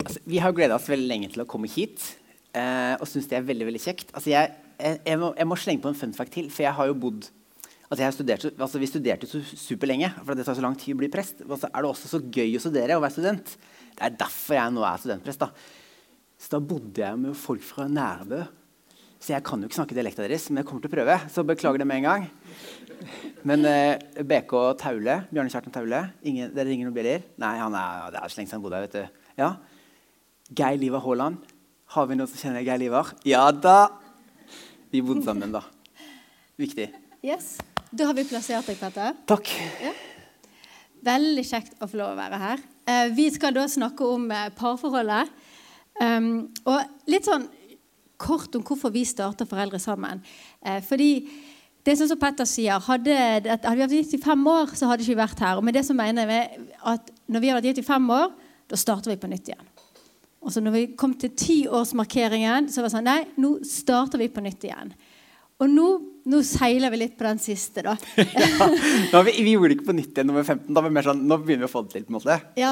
Altså, vi har gleda oss veldig lenge til å komme hit, eh, og syns det er veldig veldig kjekt. Altså, jeg, jeg, må, jeg, må, slenge på en fun fact til, for jeg har jo bodd altså, jeg studert, altså, Vi studerte så superlenge, for det tar så lang tid å bli prest. Og så er det også så gøy å studere og være student. Det er derfor jeg nå er studentprest. da. Så da bodde jeg med folk fra Nærbø. Så jeg kan jo ikke snakke dialekta deres, men jeg kommer til å prøve. Så beklager det med en gang. Men eh, BK Taule, Bjarne Kjartan Taule ingen, Dere ringer noen bjeller? Nei, han er, det er så lenge siden han bodde her. vet du. Ja. Geir Livar Haaland. Har vi noen som kjenner Geir Livar? Ja da! Vi bodde sammen, da. Viktig. Yes. Da har vi plassert deg, Petter. Takk. Ja. Veldig kjekt å få lov å være her. Eh, vi skal da snakke om eh, parforholdet. Um, og litt sånn kort om hvorfor vi starter Foreldre sammen. Eh, fordi det er sånn som Petter sier, hadde, hadde vi vært gift i fem år, så hadde ikke vi vært her. Og med det så mener vi at når vi har vært gift i fem år, da starter vi på nytt igjen. Og så når vi kom til tiårsmarkeringen, så var det sånn Nei, nå starter vi på nytt igjen. Og nå, nå, seiler vi litt på den siste, da. ja, vi, vi, gjorde det ikke på nytt igjen nummer 15. Da var vi mer sånn, nå begynner vi å få det til. på en måte. ja,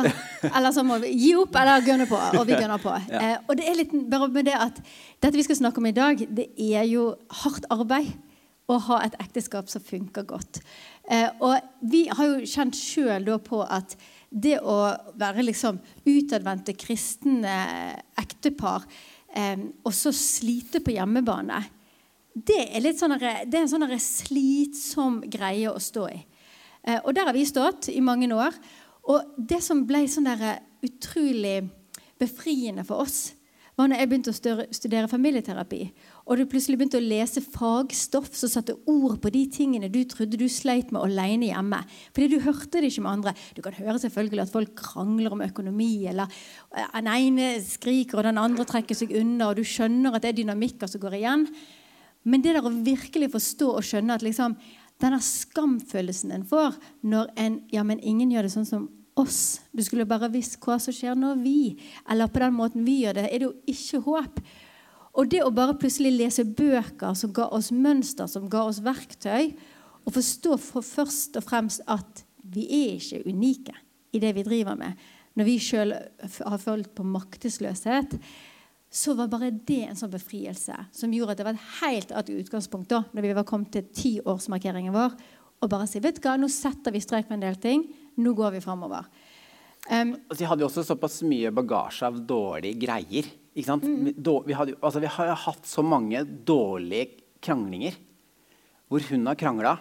Eller så må vi gi opp eller gønne på. Og vi gønner på. Ja. Eh, og det er litt bare med det at dette vi skal snakke om i dag, det er jo hardt arbeid å ha et ekteskap som funker godt. Eh, og vi har jo kjent sjøl på at det å være liksom utadvendte kristne ektepar eh, og så slite på hjemmebane, det er, litt sånn, det er en sånn slitsom greie å stå i. Eh, og der har vi stått i mange år. Og det som ble sånn utrolig befriende for oss, var når jeg begynte å studere familieterapi. Og du plutselig begynte å lese fagstoff som satte ord på de tingene du trodde du sleit med alene hjemme. Fordi du hørte det ikke med andre. Du kan høre selvfølgelig at folk krangler om økonomi, eller eh, den ene skriker, og den andre trekker seg unna, og du skjønner at det er dynamikker som går igjen. Men det der å virkelig forstå og skjønne at liksom, denne skamfølelsen en får når en Ja, men ingen gjør det sånn som oss. Du skulle bare visst hva som skjer når vi Eller på den måten vi gjør det, er det jo ikke håp. Og det å bare plutselig lese bøker som ga oss mønster, som ga oss verktøy, og forstå for først og fremst at vi er ikke unike i det vi driver med, når vi sjøl har følt på maktesløshet, så var bare det en sånn befrielse som gjorde at det var et helt annet utgangspunkt da når vi var kommet til tiårsmarkeringen vår, og bare si vet du hva, nå setter vi strek på en del ting. Nå går vi framover. Um, altså, vi hadde jo også såpass mye bagasje av dårlige greier. Mm. Vi, hadde, altså, vi, har hatt så mange dårlige kranglinger hvor hun har krangla,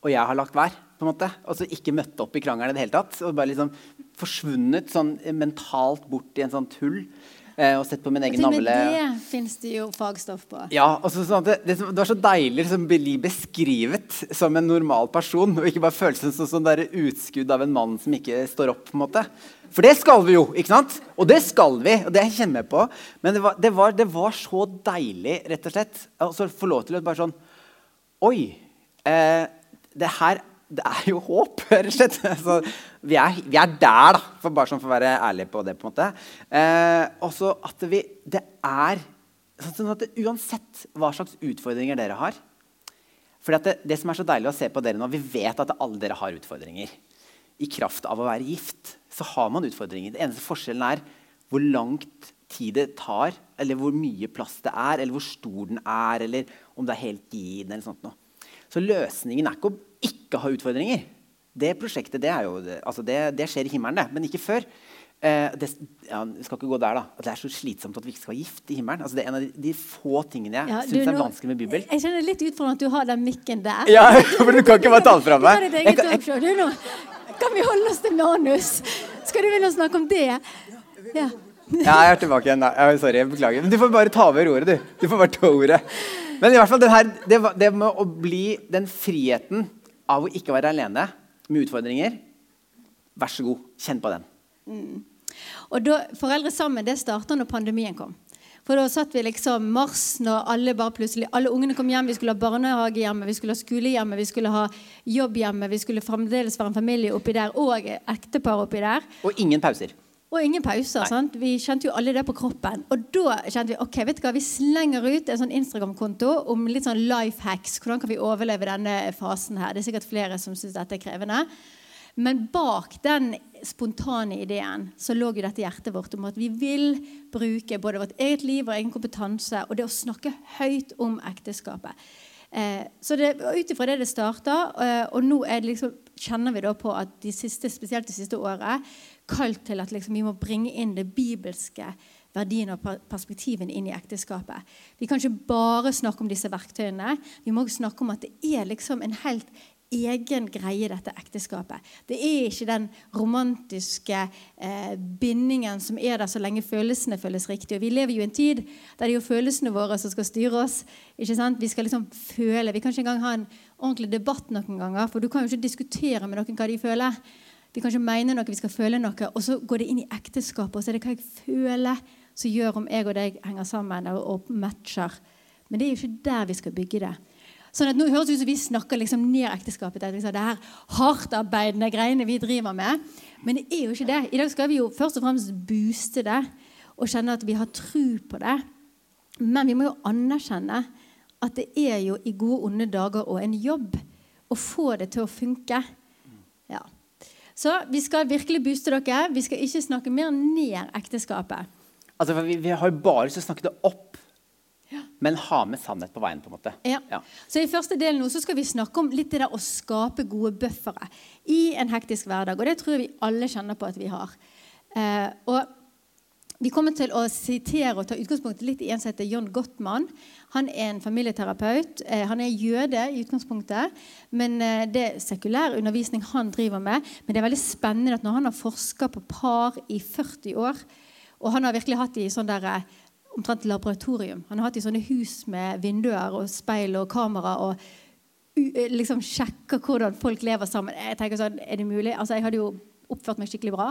og jeg har lagt vær. på en måte. Altså Ikke møtt opp i krangelen i det hele tatt. og bare liksom Forsvunnet sånn mentalt bort i en tull eh, og sett på min egen navle. Det fins det jo fagstoff på. Ja, altså, sånn det, det, var så deilig liksom, å bli beskrivet som en normal person, og ikke bare føles som sånn utskudd av en mann som ikke står opp. på en måte. For det skal vi jo, ikke sant? Og det skal vi, og det kjenner jeg på. Men det var, det var, det var så deilig, rett og slett, å få lov til å bare sånn Oi! Eh, det her det er jo håp, rett og slett. Så vi, er, vi er, der, da, for bare sånn for å være ærlig på det. på en måte. Eh, også at vi, det er sånn at det, Uansett hva slags utfordringer dere har for det, det, som er så deilig å se på dere nå, Vi vet at alle dere har utfordringer. I kraft av å være gift så har man utfordringer. Det eneste forskjellen er hvor langt tid det tar, eller hvor mye plass det er, eller hvor stor den er, eller om det er helt gin. eller sånt noe. Så løsningen er ikke å ikke ha utfordringer. Det prosjektet det, jo, altså det, det skjer i himmelen, det, men ikke før. Eh, det, ja, vi skal ikke gå der da, det er så slitsomt at vi ikke skal ha gift i himmelen. Altså det er en av de, de få tingene jeg ja, syns er vanskelig med Bibelen. Jeg kjenner litt utfordrende at du har den mikken der. Ja, for Du kan ikke bare ta den fra meg. Jeg du, nå kan vi holde oss til manus? Skal du begynne å snakke om det? Ja. ja, jeg er tilbake igjen. Nei, Sorry, jeg beklager. Men du får bare ta over ordet, du. Du får bare ta ordet. Men i hvert fall, her, det, det, med å bli den friheten av å ikke være alene med utfordringer Vær så god, kjenn på den. Mm. Og da, Foreldre sammen det starta når pandemien kom. For da satt vi liksom mars når alle bare plutselig, alle ungene kom hjem. Vi skulle ha barnehage hjemme, vi skulle ha skole hjemme, vi skulle ha jobb hjemme. Vi skulle fremdeles være en familie oppi der, og ektepar oppi der. Og ingen pauser. Og ingen pauser. sant? Vi kjente jo alle det på kroppen. Og da kjente vi ok, vet du hva, vi slenger ut en sånn Instagram-konto om litt sånn life hacks. Hvordan kan vi overleve denne fasen her? Det er sikkert flere som syns dette er krevende. Men bak den spontane ideen så lå jo dette hjertet vårt om at vi vil bruke både vårt eget liv og egen kompetanse og det å snakke høyt om ekteskapet. Eh, så det ut ifra det det starta, eh, og nå liksom, kjenner vi da på at de siste, spesielt det siste året kalt til at liksom, vi må bringe inn det bibelske verdiene og perspektiven inn i ekteskapet. Vi kan ikke bare snakke om disse verktøyene. Vi må også snakke om at det er liksom en helt egen greie, dette ekteskapet. Det er ikke den romantiske eh, bindingen som er der så lenge følelsene føles riktig. Og vi lever jo i en tid der det er jo følelsene våre som skal styre oss. ikke sant? Vi skal liksom føle. Vi kan ikke engang ha en ordentlig debatt noen ganger, for du kan jo ikke diskutere med noen hva de føler. Vi kanskje mener noe, vi skal føle noe, og så går det inn i ekteskapet, og så er det hva jeg føler som gjør om jeg og deg henger sammen og matcher. Men det er jo ikke der vi skal bygge det. Sånn at nå høres det ut som vi snakker liksom ned ekteskapet. Det, er det her hardtarbeidende greiene vi driver med. Men det er jo ikke det. I dag skal vi jo først og fremst booste det og kjenne at vi har tro på det. Men vi må jo anerkjenne at det er jo i gode, onde dager og en jobb å få det til å funke. Ja. Så vi skal virkelig booste dere. Vi skal ikke snakke mer ned ekteskapet. Altså, vi, vi har jo bare lyst til å snakke det opp men ha med sannhet på veien. på en måte. Ja. ja. Så I første del nå så skal vi snakke om litt det der å skape gode buffere i en hektisk hverdag. Og det tror jeg vi alle kjenner på at vi har. Eh, og Vi kommer til å sitere og ta utgangspunkt litt i en som heter John Gottmann. Han er en familieterapeut. Eh, han er jøde i utgangspunktet, men eh, det er sekulær undervisning han driver med. Men det er veldig spennende at når han har forska på par i 40 år, og han har virkelig hatt i sånn der eh, omtrent laboratorium. Han har hatt i sånne hus med vinduer og speil og kamera og liksom sjekker hvordan folk lever sammen. Jeg tenker sånn, er det mulig? Altså, jeg hadde jo oppført meg skikkelig bra.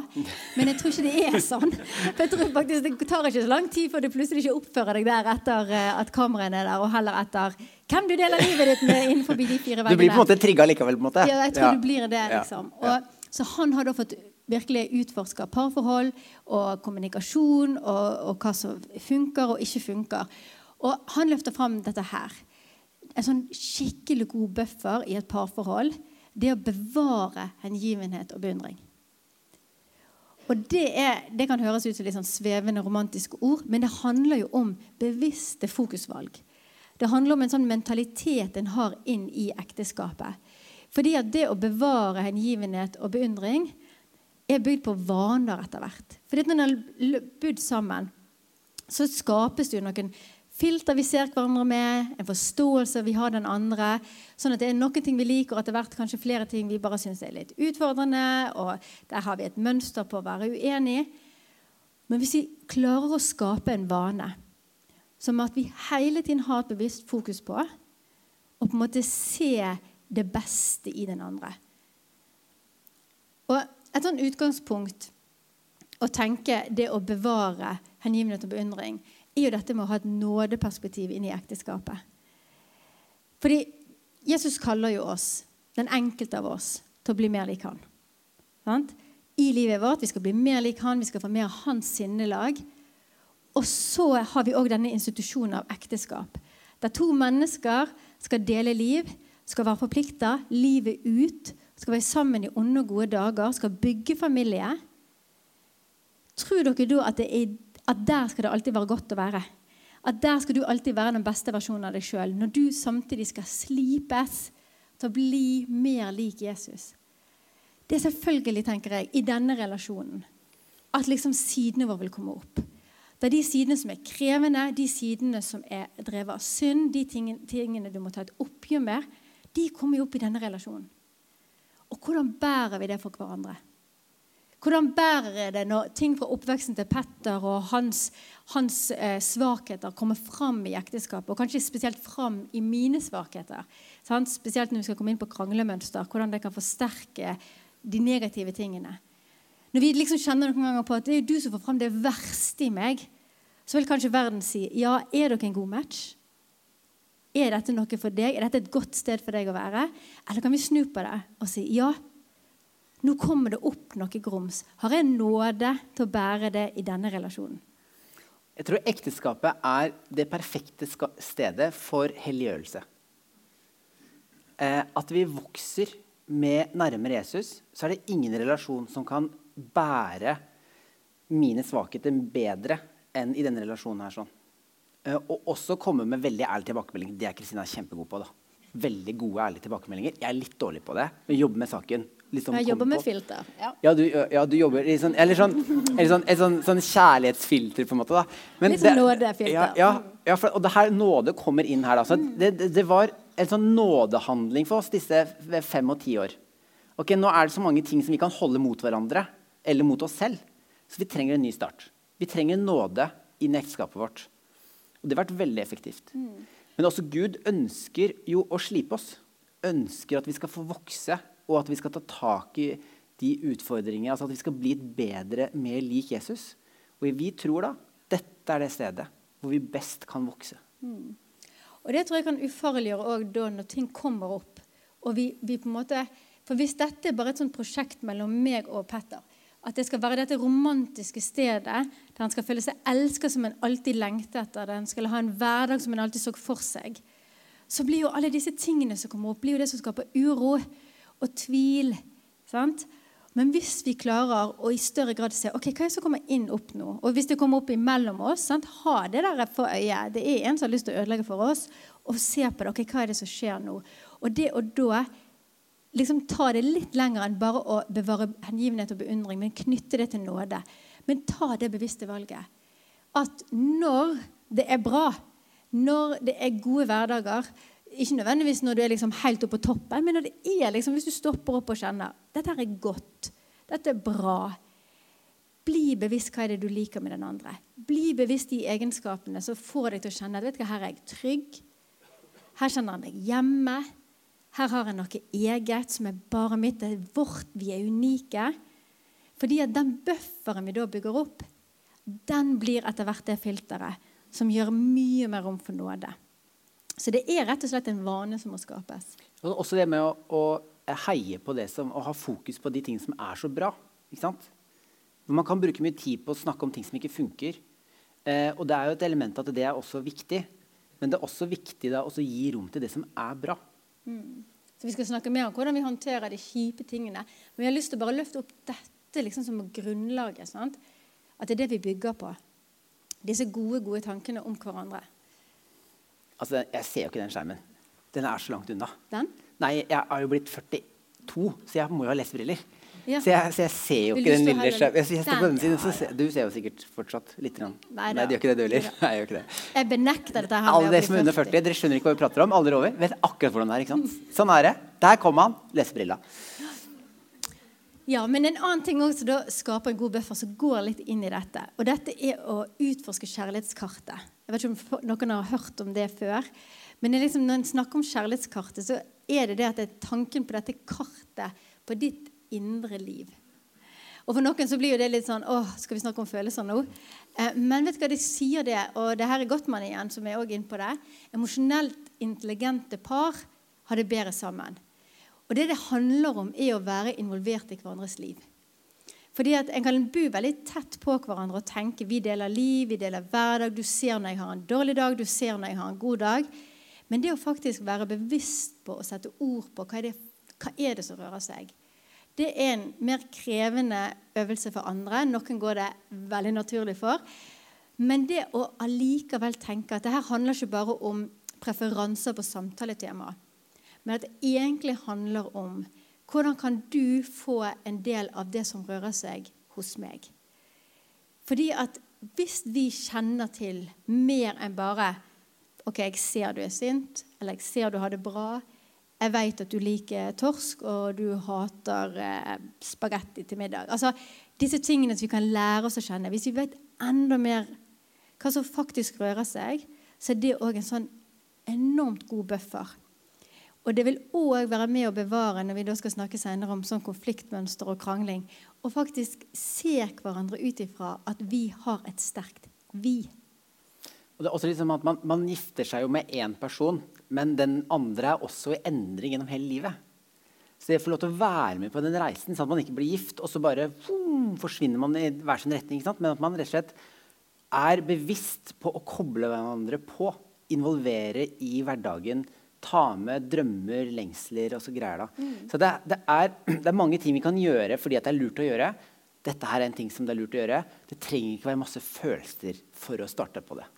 Men jeg tror ikke det er sånn. For jeg tror faktisk Det tar ikke så lang tid før du plutselig ikke oppfører deg der etter eh, at kameraene er der, og heller etter hvem du deler livet ditt med innenfor de fire veggene. Du blir på en måte trigga likevel? på en måte. Ja, jeg tror ja. du blir det. liksom. Og, så han har da fått virkelig utforska parforhold og kommunikasjon og, og, hva som funker og ikke funker. Og han løfter fram dette her. En sånn skikkelig god buffer i et parforhold. Det å bevare hengivenhet og beundring. Og det, er, det kan høres ut som litt sånn svevende, romantiske ord, men det handler jo om bevisste fokusvalg. Det handler om en sånn mentalitet en har inn i ekteskapet. Fordi at det å bevare hengivenhet og beundring er bygd på vaner etter hvert. Fordi når en har bodd sammen, så skapes det jo noen filter vi ser hverandre med, en forståelse vi har den andre. Sånn at det er noen ting vi liker, og etter hvert kanskje flere ting vi bare syns er litt utfordrende. Og der har vi et mønster på å være uenig. Men hvis vi klarer å skape en vane som at vi hele tiden har et bevisst fokus på, og på en måte se det beste i den andre Og et sånn utgangspunkt å tenke det å bevare hengivenhet og beundring er jo dette med å ha et nådeperspektiv inn i ekteskapet. Fordi Jesus kaller jo oss, den enkelte av oss, til å bli mer lik han. Sant? I livet vårt. Vi skal bli mer lik han, vi skal få mer av hans sinnelag. Og så har vi òg denne institusjonen av ekteskap. Der to mennesker skal dele liv, skal være forplikta livet ut skal være sammen i onde og gode dager, skal bygge familie, tror dere da at, det er, at, der skal det alltid være godt å være? At der skal du alltid være den beste versjonen av deg sjøl, når du samtidig skal slipes til å bli mer lik Jesus? Det er selvfølgelig, tenker jeg, i denne relasjonen at liksom sidene våre vil komme opp. Det er de sidene som er krevende, de sidene som er drevet av synd, de tingene, du må ta et oppgjør med, de kommer jo opp i denne relasjonen. Og hvordan bærer vi det for hverandre? Hvordan bærer det når ting fra oppveksten til Petter og hans, hans eh, svakheter kommer fram i ekteskapet, og kanskje spesielt fram i mine svakheter? Sant? Spesielt når vi skal komme inn på kranglemønster, hvordan det kan forsterke de negative tingene. Når vi liksom kjenner noen ganger på at det er du som får fram det verste i meg, så vil kanskje verden si ja, er dere en god match? Er dette noe for deg? Er dette et godt sted for deg å være? Eller kan vi snu på det og si ja, nå kommer det opp noe grums. Har jeg nåde til å bære det i denne relasjonen? Jeg tror ekteskapet er det perfekte stedet for helliggjørelse. Eh, at vi vokser med nærmere Jesus, så er det ingen relasjon som kan bære mine svakheter bedre enn i denne relasjonen her. sånn. Eh, og også komme med veldig ærlig tilbakemelding. Det er Kristina kjempegod på. da. Veldig gode, ærlige tilbakemeldinger. Jeg er litt dårlig på det, men jobber med saken. Liksom Jeg jobber med filter. Ja. Ja, du, ja, du jobber i sånn Eller sånn, eller sånn, et sånn, sånn kjærlighetsfilter, på en måte. Litt sånn nådefilter. Ja, ja, ja for, og det her nåde kommer inn her. da. Så det, det, det var en sånn nådehandling for oss disse fem og ti år. Ok, Nå er det så mange ting som vi kan holde mot hverandre eller mot oss selv. Så vi trenger en ny start. Vi trenger nåde inn i ekteskapet vårt. Og det har vært veldig effektivt. Men også Gud ønsker jo å slipe oss. Ønsker at vi skal få vokse, og at vi skal ta tak i de utfordringene. Altså at vi skal bli et bedre, mer lik Jesus. Og vi tror da dette er det stedet hvor vi best kan vokse. Og det tror jeg kan ufarliggjøre da når ting kommer opp. Og vi, vi på en måte, for hvis dette er bare et sånt prosjekt mellom meg og Petter, at det skal være dette romantiske stedet der han skal føle seg elsket som han alltid lengtet etter, der han skal ha en hverdag som han alltid så for seg, så blir jo alle disse tingene som kommer opp, blir jo det som skaper uro og tvil. sant? Men hvis vi klarer å i større grad se ok, hva er det som kommer inn opp nå, og hvis det kommer opp imellom oss, sant? ha det der for øyet. Det er en som har lyst til å ødelegge for oss, og se på det. ok, Hva er det som skjer nå? Og det å da liksom ta det litt lenger enn bare å bevare hengivenhet og beundring, men knytte det til nåde. Men ta det bevisste valget. At når det er bra, når det er gode hverdager Ikke nødvendigvis når du er liksom helt oppe på toppen, men når det er liksom, hvis du stopper opp og kjenner dette her er godt, dette er bra. Bli bevisst hva er det du liker med den andre. Bli bevisst de egenskapene som får deg til å kjenne at her er jeg trygg. Her kjenner jeg meg hjemme. Her har jeg noe eget som er bare mitt. Det er vårt. Vi er unike. Fordi at den bufferen vi da bygger opp, den blir etter hvert det filteret som gjør mye mer rom for nåde. Så det er rett og slett en vane som må skapes. Og også det med å, å heie på det som, og ha fokus på de tingene som er så bra. ikke sant? Man kan bruke mye tid på å snakke om ting som ikke funker. Eh, og det er jo et element at det er også viktig. Men det er også viktig da, å gi rom til det som er bra. Så Vi skal snakke mer om hvordan vi håndterer de kjipe tingene. Men jeg har lyst til å bare løfte opp dette liksom som grunnlaget. Sant? At det er det vi bygger på. Disse gode, gode tankene om hverandre. Altså, Jeg ser jo ikke den skjermen. Den er så langt unna. Den? Nei, jeg er jo blitt 42, så jeg må jo ha lesebriller. Ja. Så, jeg, så jeg ser jo ikke den lille skjermen. Du ser jo sikkert fortsatt litt. Rann. Nei Nei, det gjør ikke det, du heller. Nei jeg det. Jeg benekter dette her. Alle dere som er under 40, dere skjønner ikke hva vi prater om. Alle dere over vet akkurat hvordan det er. ikke sant? Sånn er det. Der kom han. Lesebrilla. Ja, men en annen ting også da skaper en god buffer, som går litt inn i dette. Og dette er å utforske kjærlighetskartet. Jeg vet ikke om noen har hørt om det før. Men liksom, når en snakker om kjærlighetskartet, så er det det at det er tanken på dette kartet på ditt indre liv. Og for noen så blir jo det litt sånn åh, skal vi snakke om følelser nå? Eh, men vet du hva, de sier det, og det her er Gottmann igjen, som er også inne på det. Emosjonelt intelligente par har det bedre sammen. Og det det handler om, er å være involvert i hverandres liv. Fordi at En kan bo veldig tett på hverandre og tenke vi deler liv, vi deler hverdag. Du ser når jeg har en dårlig dag, du ser når jeg har en god dag. Men det å faktisk være bevisst på å sette ord på hva er det, hva er det som rører seg, det er en mer krevende øvelse for andre. Noen går det veldig naturlig for. Men det å allikevel tenke at det her handler ikke bare om preferanser på samtaletemaer, men at det egentlig handler om hvordan kan du få en del av det som rører seg hos meg. Fordi at hvis vi kjenner til mer enn bare OK, jeg ser du er sint, eller jeg ser du har det bra. Jeg vet at du liker torsk, og du hater eh, spagetti til middag. Altså, Disse tingene som vi kan lære oss å kjenne. Hvis vi vet enda mer hva som faktisk rører seg, så er det òg en sånn enormt god buffer. Og det vil òg være med å bevare når vi da skal snakke senere om sånn konfliktmønster og krangling, og faktisk se hverandre ut ifra at vi har et sterkt vi. Og det er også liksom at man, man gifter seg jo med én person, men den andre er også i endring gjennom hele livet. Så det å få lov til å være med på den reisen, sånn at man ikke blir gift, og så bare boom, forsvinner man i hver sin retning, ikke sant? men at man rett og slett er bevisst på å koble hverandre på, involvere i hverdagen, ta med drømmer, lengsler og så greier. da. Så det, det, er, det er mange ting vi kan gjøre fordi at det er lurt å gjøre. Dette her er en ting som det er lurt å gjøre. Det trenger ikke være masse følelser for å starte på det.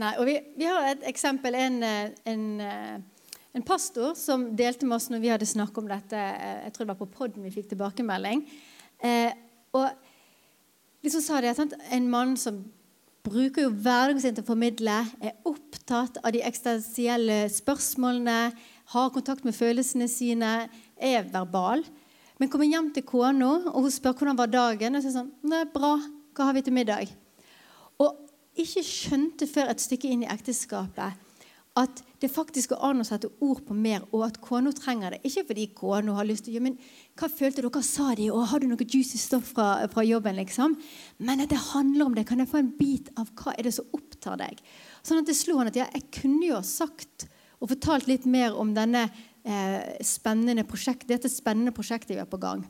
Nei, og vi, vi har et eksempel. En, eh, en, eh, en, pastor som delte med oss når vi hadde snakket om dette. Eh, jeg tror det var på poden vi fikk tilbakemelding. Eh, og liksom sa det, sant? En mann som bruker jo hverdagen sin til å formidle, er opptatt av de eksistensielle spørsmålene, har kontakt med følelsene sine, er verbal. Men kommer hjem til kona, og hun spør hvordan var dagen, og sier sånn Det er bra. Hva har vi til middag? Og ikke skjønte før et stykke inn i ekteskapet at det faktisk går an å sette ord på mer, og at kona trenger det. Ikke fordi kona har lyst til å gjøre, men hva følte dere sa de? Og har du noe juicy stoff fra, fra, jobben? liksom? Men at det handler om det. Kan jeg få en bit av hva er det som opptar deg? Sånn at det slo han at ja, jeg kunne jo ha sagt og fortalt litt mer om denne eh, spennende prosjekt, dette spennende prosjektet vi har på gang.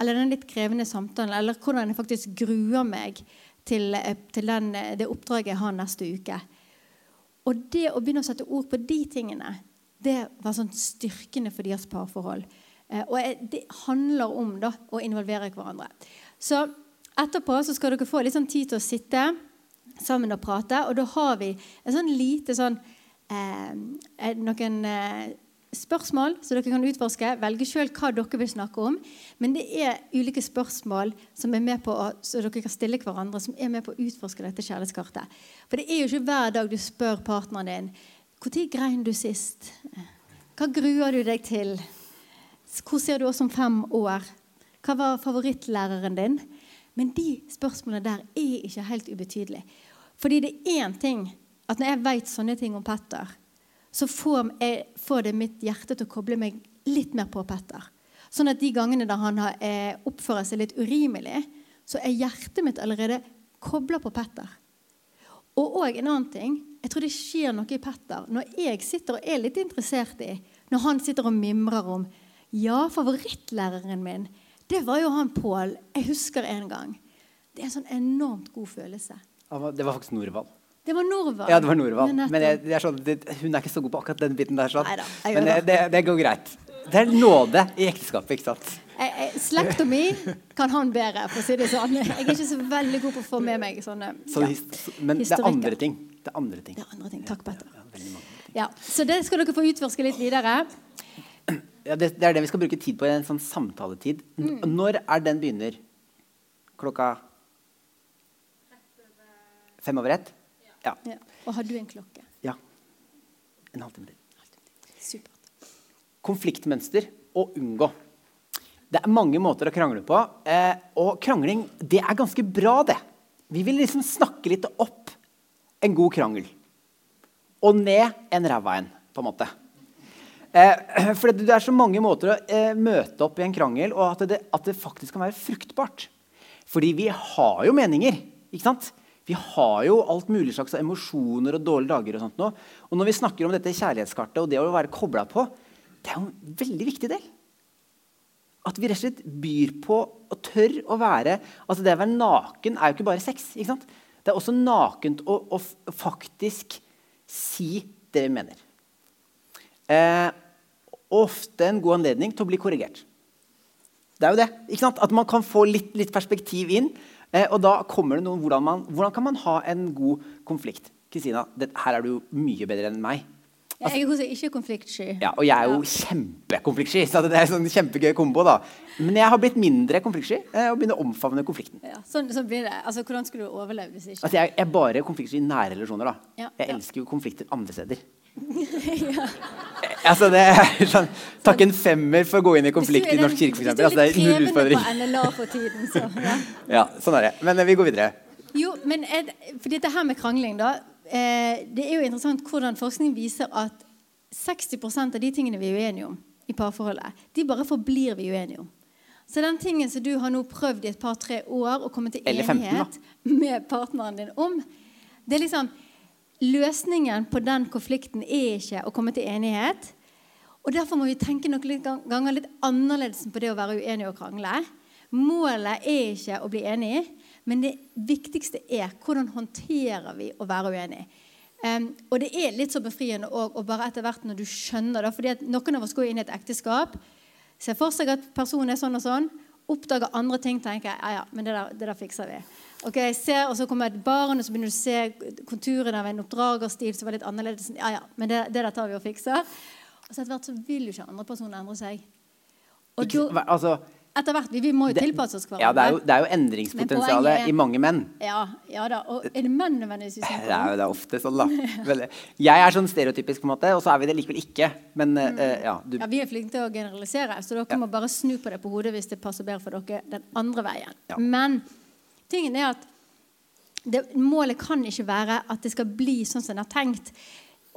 Eller den litt krevende samtalen, eller hvordan jeg faktisk gruer meg til, eh, til den, eh, det oppdraget jeg har neste uke. Og det å begynne å sette ord på de tingene, det var sånn styrkende for deres parforhold. Eh, og det handler om da, å involvere hverandre. Så etterpå så skal dere få litt sånn tid til å sitte sammen og prate. Og da har vi en sånn lite sånn eh, noen eh, spørsmål så dere kan utforske. Velge sjøl hva dere vil snakke om. Men det er ulike spørsmål som er med på å, så dere kan stille hverandre, som er med på å utforske dette kjærlighetskartet. For det er jo ikke hver dag du spør partneren din når grein du sist? Hva gruer du deg til? Hvor ser du oss om fem år? Hva var favorittlæreren din? Men de spørsmålene der er ikke helt ubetydelige. Fordi det er én ting at når jeg vet sånne ting om Petter, så får, jeg, får, det mitt hjerte til å koble meg litt mer på Petter. Sånn at de gangene da han har, eh, oppfører seg litt urimelig, så er hjertet mitt allerede kobla på Petter. Og òg en annen ting. Jeg tror det skjer noe i Petter når jeg sitter og er litt interessert i Når han sitter og mimrer om Ja, favorittlæreren min, det var jo han Pål. Jeg husker en gang. Det er en sånn enormt god følelse. Det var faktisk Norvald. Det var Norvald. Ja, det var Norvald. Men jeg, er sånn, det, hun er ikke så god på akkurat den biten der. Sånn. Neida, Men det, det, det, går greit. Det er nåde i ekteskapet, ikke sant? Slekta mi kan han bedre, for å si det sånn. Jeg er ikke så veldig god på å få med meg sånne så, ja, Men det er andre ting. Det er andre ting. Det er andre ting. Takk, Petter. Ja, så det skal dere få utforske litt videre. Ja, det, det, er det vi skal bruke tid på i en sånn samtaletid. Mm. Når er den begynner? Klokka Fem over ett? Ja. ja. Og har du en klokke? Ja. En halvtime til. Supert. Konfliktmønster å unngå. Det er mange måter å krangle på. Eh, og krangling det er ganske bra, det. Vi vil liksom snakke litt opp en god krangel. Og ned en ræva en, på en måte. Eh, for det er så mange måter å eh, møte opp i en krangel, og at det, at det, faktisk kan være fruktbart. Fordi vi har jo meninger. ikke sant? Vi har jo alt mulig slags emosjoner og dårlige dager. Og sånt nå. Og når vi snakker om dette kjærlighetskartet og det å være kobla på, det er jo en veldig viktig del. At vi rett og slett byr på og tør å være altså Det å være naken er jo ikke bare sex. ikke sant? Det er også nakent å, å faktisk si det vi mener. Eh, ofte en god anledning til å bli korrigert. Det er jo det. ikke sant? At man kan få litt, litt perspektiv inn. Eh, og da kommer det noen hvordan, man, hvordan kan man ha en god konflikt? Kristina, her er du mye bedre enn meg. Altså, jeg er ikke konfliktsky. Ja, og jeg er jo kjempekonfliktsky. Så det er en sånn kjempegøy kombo. da. Men jeg har blitt mindre konfliktsky eh, og begynner å omfavne konflikten. Ja, sånn, sånn blir det. Altså, Hvordan skulle du overleve hvis ikke? Altså, jeg, jeg er bare konfliktsky i nære relasjoner. da. Ja, jeg elsker jo konflikter andre steder. ja. Altså, det er sånn, Takk en femmer for å gå inn i konflikt i Norsk kirke, f.eks. Altså, det er null utfordring. På NLA for tiden, så, ja. ja, sånn er det. Men eh, vi går videre. Jo, men er, for dette her med krangling, da. Eh, det er jo interessant hvordan forskning viser at 60% av de tingene vi er uenige om i parforholdet, de bare forblir vi uenige om. Så den tingen som du har nå prøvd i et par-tre år å komme til enighet 15, med partneren din om, det er liksom Løsningen på den konflikten er ikke å komme til enighet. Og Derfor må vi tenke noen ganger litt annerledes på det å være uenig og krangle. Målet er ikke å bli enig, men det viktigste er hvordan håndterer vi å være uenig. Um, og det er litt så befriende òg, og bare etter hvert når du skjønner det fordi at Noen av oss går inn i et ekteskap, ser for seg at personen er sånn og sånn, oppdager andre ting, tenker jeg, ja, ja, men det der, det der fikser vi. Ok, jeg ser, Og så kommer et barn, og så begynner du å se konturene av en oppdragerstil som var litt annerledes. Ja, ja, men det, det der tar vi og fikser. Og så etter hvert så vil jo ikke andre personer endre seg. Og Ikke, da, altså, etter hvert, Vi, vi må jo Det- tilpasse oss hverandre. ja, det er jo, det er jo Men poenget endringspotensialet er- i mange menn. Ja, ja da. Og er det menn nødvendigvis vi Det er jo det er ofte sånn, da. Jeg er sånn stereotypisk, på en måte, og så er vi det likevel ikke. Men eh, ja, du, Ja, Vi er flinke til å generalisere, så dere må bare snu på det på hodet hvis det passer bedre for dere den andre veien. Ja. Men tingen er at det, målet kan ikke være at det skal bli sånn som en har tenkt.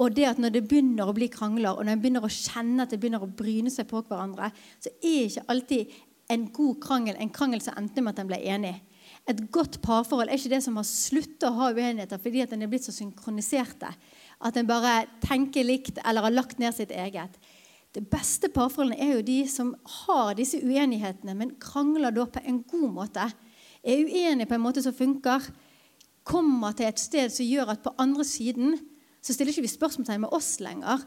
Og det at når det begynner å bli krangler, og når en begynner å kjenne at det begynner å bryne seg på hverandre, så er ikke alltid en god krangel en krangel som endte med at en ble enig. Et godt parforhold er ikke det som har sluttet å ha uenigheter fordi at en er blitt så synkroniserte. At en bare tenker likt eller har lagt ned sitt eget. Det beste parforholdene er jo de som har disse uenighetene, men krangler da på en god måte. Er uenig på en måte som funker. Kommer til et sted som gjør at på andre siden så stiller ikke vi spørsmålstegn med oss lenger,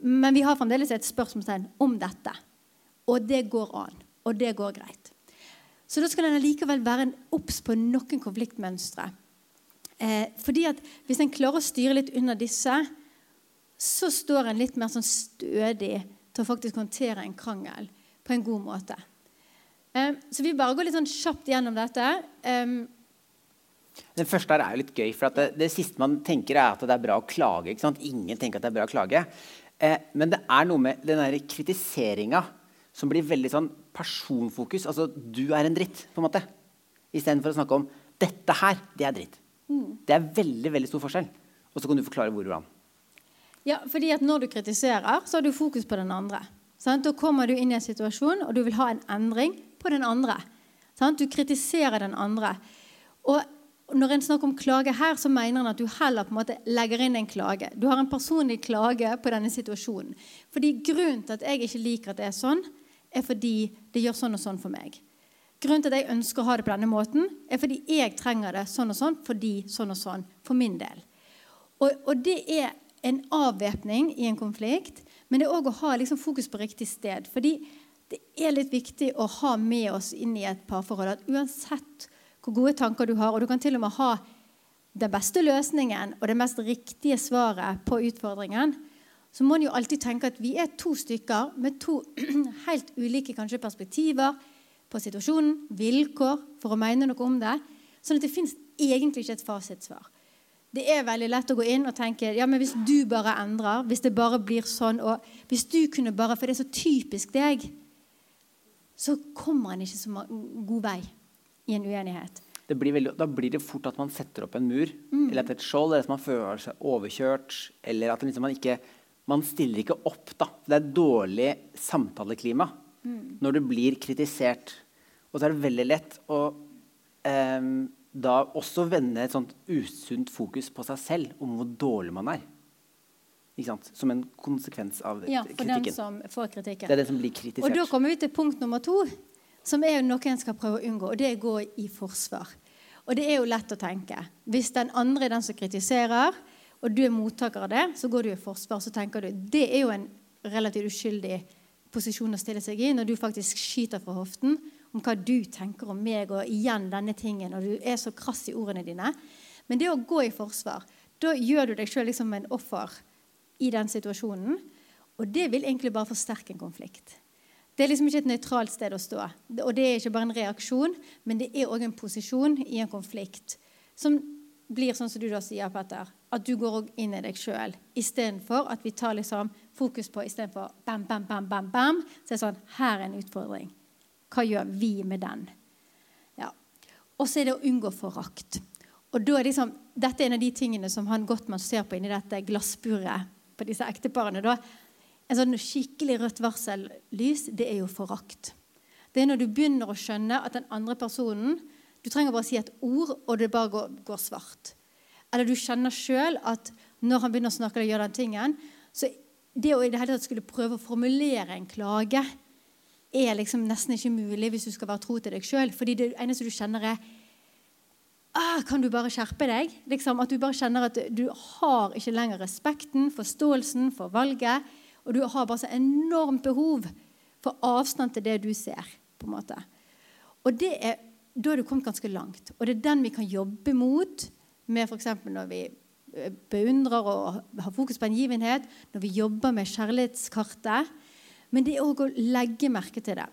men vi har fremdeles et spørsmålstegn om dette. Og det går an. Og det går greit. Så da skal en likevel være en obs på noen konfliktmønstre. Eh, fordi at Hvis en klarer å styre litt under disse, så står en litt mer sånn stødig til å faktisk håndtere en krangel på en god måte. Eh, så vi bare går litt sånn kjapt gjennom dette. Eh, Den første her er jo litt gøy, for at det, det siste man tenker, er at det er bra å klage. Ingen tenker at det er bra å klage. Eh, men det er noe med den kritiseringa som blir veldig sånn personfokus. Altså, du er en dritt, på en måte. Istedenfor å snakke om dette her, det er dritt. Det er veldig veldig stor forskjell. Og så kan du forklare hvor og hvordan. Ja, fordi at Når du kritiserer, så har du fokus på den andre. Sant? Da kommer du inn i en situasjon, og du vil ha en endring på den andre. Du kritiserer den andre. Og når en snakker om klage her, så mener en at du heller på en måte legger inn en klage. Du har en personlig klage på denne situasjonen. Fordi Grunnen til at jeg ikke liker at det er sånn, er fordi det gjør sånn og sånn for meg. Grunnen til at jeg ønsker å ha det på denne måten, er fordi jeg trenger det sånn og sånn fordi sånn og sånn for min del. Og, og det er en avvæpning i en konflikt, men det er òg å ha liksom fokus på riktig sted. Fordi det er litt viktig å ha med oss inn i et parforhold at uansett hvor gode tanker du har, og du kan til og med ha den beste løsningen og det mest riktige svaret på utfordringen, så må en jo alltid tenke at vi er to stykker med to helt ulike kanskje perspektiver på situasjonen, vilkår, for å mene noe om det. Sånn at det fins egentlig ikke et fasitsvar. Det er veldig lett å gå inn og tenke ja, men hvis du bare endrer, hvis det bare blir sånn, og hvis du kunne bare For det er så typisk deg. Så kommer en ikke så god vei i en uenighet. Det blir veldig, da blir det fort at man setter opp en mur Mm. eller et skjold, eller at man føler seg overkjørt. Eller at liksom man ikke Man stiller ikke opp. da. Det er dårlig samtaleklima Mm. når du blir kritisert. Og så er det veldig lett å eh, da også vende et sånt usunt fokus på seg selv om hvor dårlig man er. Som en konsekvens av Ja, for den som får kritikken. Det er den som blir Og da kommer vi til punkt nummer to, som er noe en skal prøve å unngå. Og det er å gå i forsvar. Og det er jo lett å tenke. Hvis den andre er den som kritiserer, og du er mottaker av det, så går du i forsvar. Så tenker du det er jo en relativt uskyldig posisjon å stille seg i når du faktisk skyter fra hoften om hva du tenker om meg og igjen denne tingen, og du er så krass i ordene dine. Men det å gå i forsvar, da gjør du deg sjøl liksom en offer i den situasjonen. Og det vil egentlig bare forsterke en konflikt. Det er liksom ikke et nøytralt sted å stå. Og det er ikke bare en reaksjon, men det er òg en posisjon i en konflikt som blir sånn som du da sier, Petter, at du går òg inn i deg sjøl istedenfor at vi tar liksom fokus på istedenfor bam, bam, bam, bam, bam, så er det sånn Her er en utfordring. Hva gjør vi med den? Ja. Og så er det å unngå forakt. Og da er liksom, Dette er en av de tingene som han Gottmann ser på inni dette glassburet på disse ekteparene. da, En sånn skikkelig rødt varsellys, det er jo forakt. Det er når du begynner å skjønne at den andre personen Du trenger bare å si et ord, og det bare går, går svart. Eller du kjenner sjøl at når han begynner å snakke og gjøre den tingen, så det å i det hele tatt skulle prøve å formulere en klage er liksom nesten ikke mulig hvis du skal være tro til deg sjøl. Fordi det eneste du kjenner, er ah, Kan du bare skjerpe deg? Liksom, at du bare kjenner at du har ikke lenger respekten, forståelsen for valget. Og du har bare så enormt behov for avstand til det du ser. på en måte. Og det er, Da er du kommet ganske langt. Og det er den vi kan jobbe mot med f.eks. når vi eh, beundrer og har fokus på en givenhet, når vi jobber med kjærlighetskartet. Men det er òg å legge merke til det.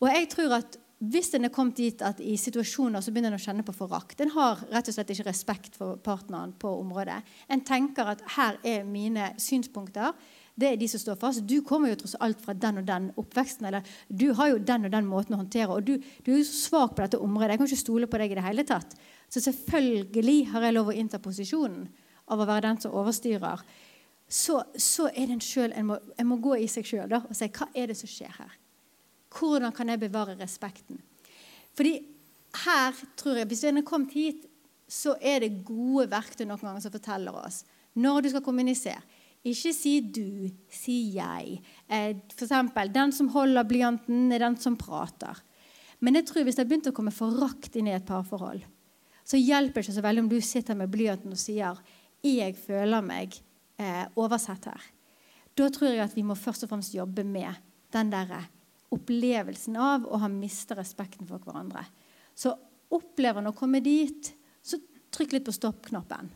Og jeg tror at hvis en er kommet dit at i situasjoner så begynner en å kjenne på forakt En har rett og slett ikke respekt for partneren på området. En tenker at her er mine synspunkter. Det er de som står fast. Du kommer jo tross alt fra den og den oppveksten. Eller du har jo den og den måten å håndtere Og du, du er jo svak på dette området. Jeg kan ikke stole på deg i det hele tatt. Så selvfølgelig har jeg lov å innta posisjonen av å være den som overstyrer. Så, så er det en sjøl en, en, må gå i seg sjøl og si hva er det som skjer her. Hvordan kan jeg bevare respekten? Fordi her tror jeg, Hvis du har kommet hit, så er det gode verktøy noen ganger som forteller oss når du skal kommunisere. Ikke si 'du', si 'jeg'. Eh, eksempel, den som holder blyanten, er den som prater. Men jeg tror hvis det har begynt å komme forakt inn i et parforhold, så hjelper det ikke så veldig om du sitter med blyanten og sier 'jeg føler meg eh, oversett her'. Da tror jeg at vi må først og fremst jobbe med den derre opplevelsen av å ha mista respekten for hverandre. Så opplever han å komme dit, så trykk litt på stopp-knappen.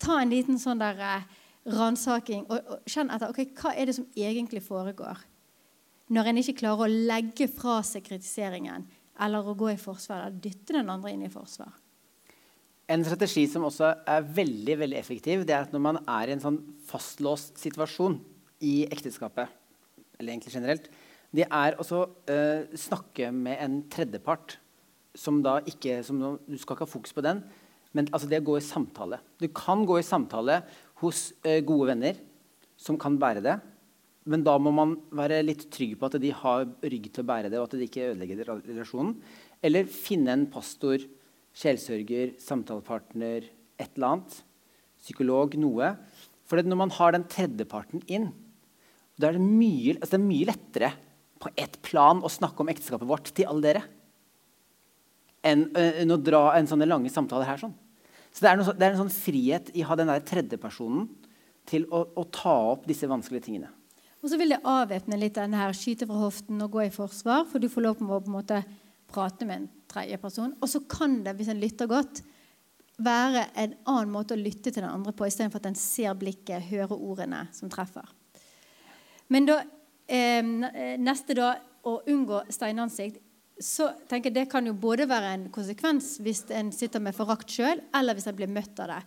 Ta en liten sånn der eh, ransaking og, og, kjenn etter ok, hva er det som egentlig foregår. Når en ikke klarer å legge fra seg kritiseringen eller å gå i forsvar eller dytte den andre inn i forsvar. En strategi som også er veldig veldig effektiv, det er at når man er i en sånn fastlåst situasjon i ekteskapet, eller egentlig generelt, det er å uh, snakke med en tredjepart som da ikke som, Du skal ikke ha fokus på den, men altså det å gå i samtale. Du kan gå i samtale hos uh, gode venner som kan bære det. Men da må man være litt trygg på at de har rygg til å bære det, og at de ikke ødelegger relasjonen. Eller finne en pastor, sjelsørger, samtalepartner, et eller annet. Psykolog, noe. For når man har den tredjeparten inn, da er det mye, altså det er mye lettere på ett plan å snakke om ekteskapet vårt til alle dere enn, enn å dra en sånne lange samtaler her. sånn. Så det er, noe, det er, en sånn frihet i å ha den der tredjepersonen til å, å, ta opp disse vanskelige tingene. Og så vil det avvæpne litt den her, skyte fra hoften og gå i forsvar, for du får lov til å på en måte prate med en tredjeperson. Og så kan det, hvis en lytter godt, være en annen måte å lytte til den andre på, istedenfor at en ser blikket, hører ordene som treffer. Men da neste da å unngå steinansikt, så tenker jeg det kan jo både være en konsekvens hvis en sitter med forakt sjøl, eller hvis en blir møtt av det.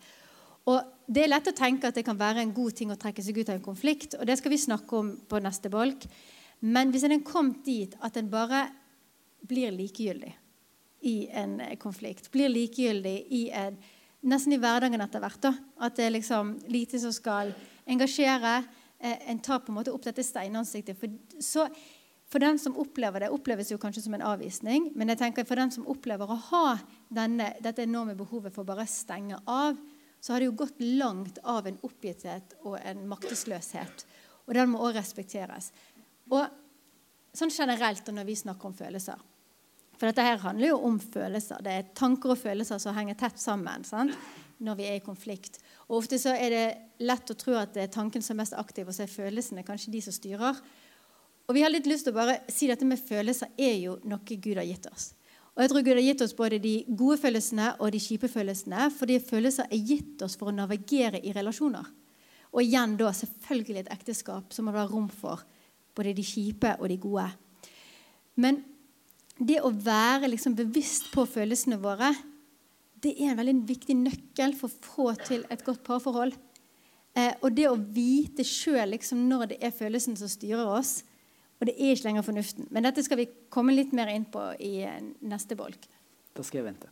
Og Det er lett å tenke at det kan være en god ting å trekke seg ut av en konflikt. og Det skal vi snakke om på neste bolk. Men hvis en er kommet dit at en bare blir likegyldig i en konflikt, blir likegyldig i en, nesten i hverdagen etter hvert, da, at det er liksom lite som skal engasjere Eh, en tar på en måte opp dette steinansiktet. For, så, for den som opplever det, oppleves jo kanskje som en avvisning. Men jeg tenker for den som opplever å ha denne, dette enorme behovet for bare å stenge av, så har det jo gått langt av en oppgitthet og en maktesløshet. Og den må også respekteres. Og sånn generelt når vi snakker om følelser For dette her handler jo om følelser. Det er tanker og følelser som henger tett sammen sant? Når vi er i konflikt. Og Ofte så er det lett å tro at det er tanken som er mest aktiv, og så er følelsene kanskje de som styrer. Og Vi har litt lyst til å bare si dette med følelser er jo noe Gud har gitt oss. Og jeg tror Gud har gitt oss både de gode følelsene og de kjipe følelsene, fordi følelser er gitt oss for å navigere i relasjoner. Og igjen da selvfølgelig et ekteskap som må være rom for både de kjipe og de gode. Men det å være liksom bevisst på følelsene våre det er en veldig viktig nøkkel for å få til et godt parforhold. Eh, og det å vite sjøl liksom, når det er følelsen som styrer oss, og det er ikke lenger fornuften. Men dette skal vi komme litt mer inn på i eh, neste bolk. Da skal jeg vente.